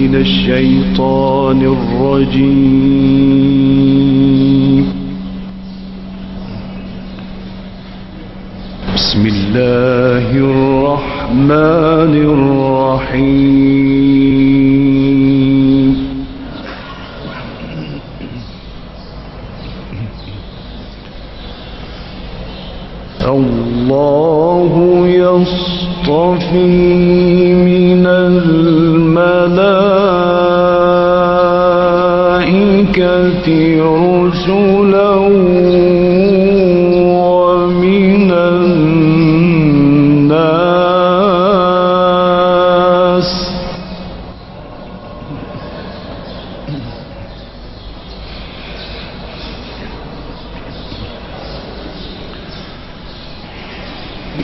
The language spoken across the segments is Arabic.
من الشيطان الرجيم. بسم الله الرحمن الرحيم. رسلا ومن الناس.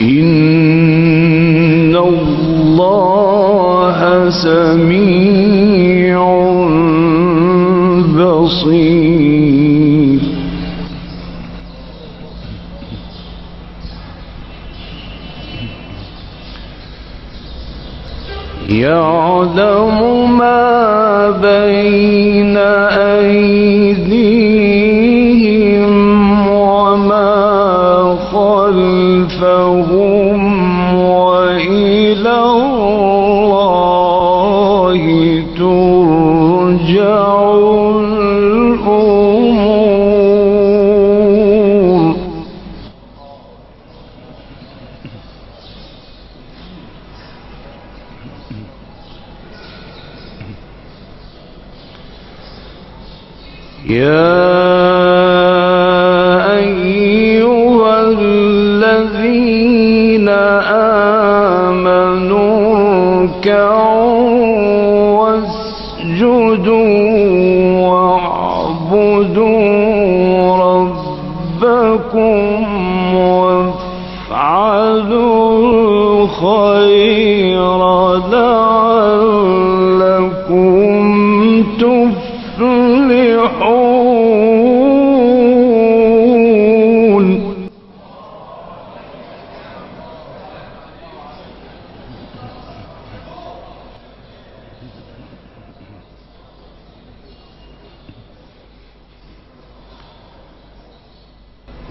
إن الله سميع يعلم ما بين أيديهم وما خلفهم وإلى الله يا أيها الذين آمنوا اركعوا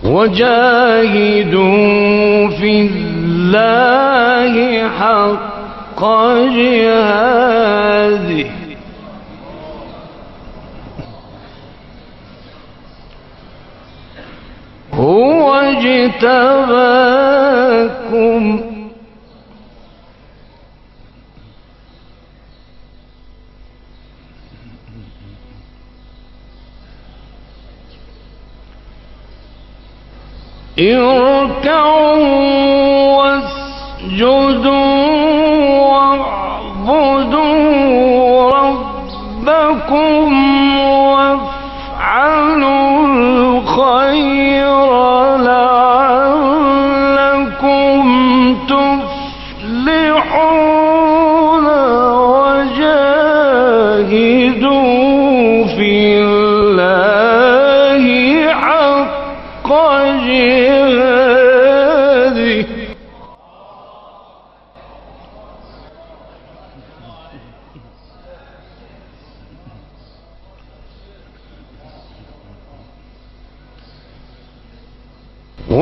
وجاهدوا في الله حق جهاده. هو اجتباكم اركعوا واسجدوا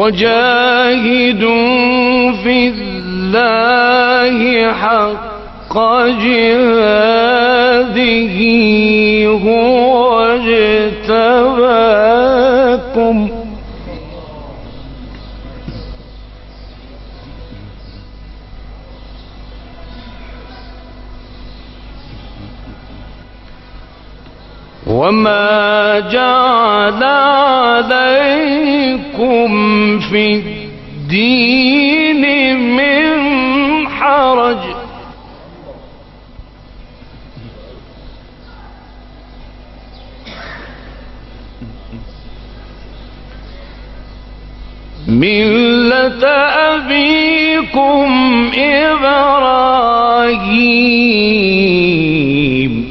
وجاهدوا في الله حق جهاده هو اجتباكم وما جعل عليكم في الدين من حرج ملة أبيكم إبراهيم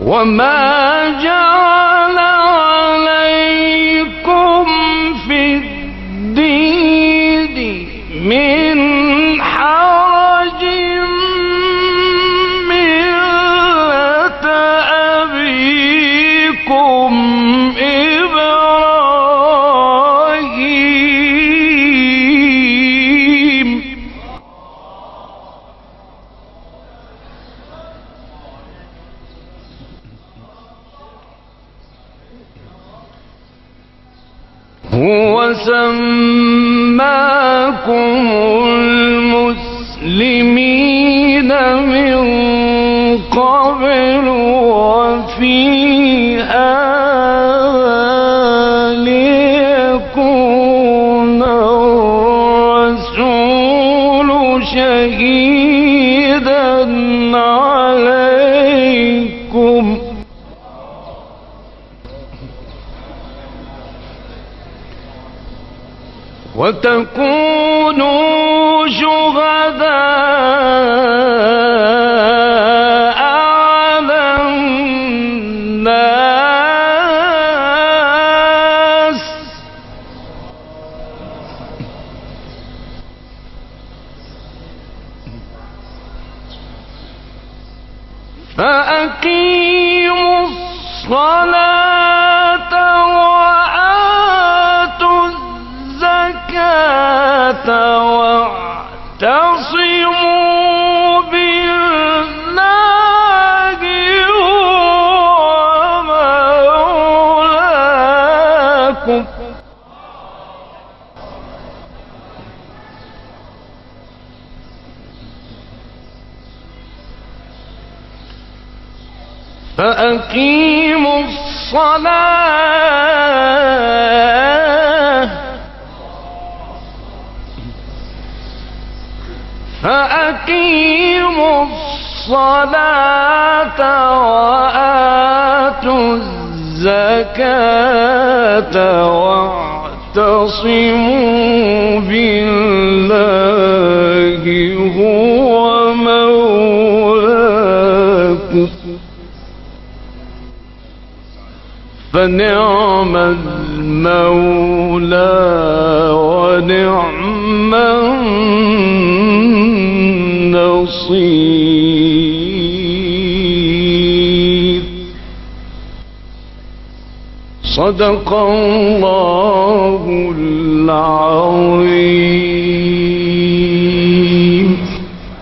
وما جعل عليكم هو سماكم المسلمين من قبل وفي وتكونوا شهداء على الناس. فأقيموا الصلاة فأقيموا الصلاة. فأقيموا الصلاة وآتوا الزكاة واعتصموا بالله هو فنعم المولى ونعم النصير. صدق الله العظيم.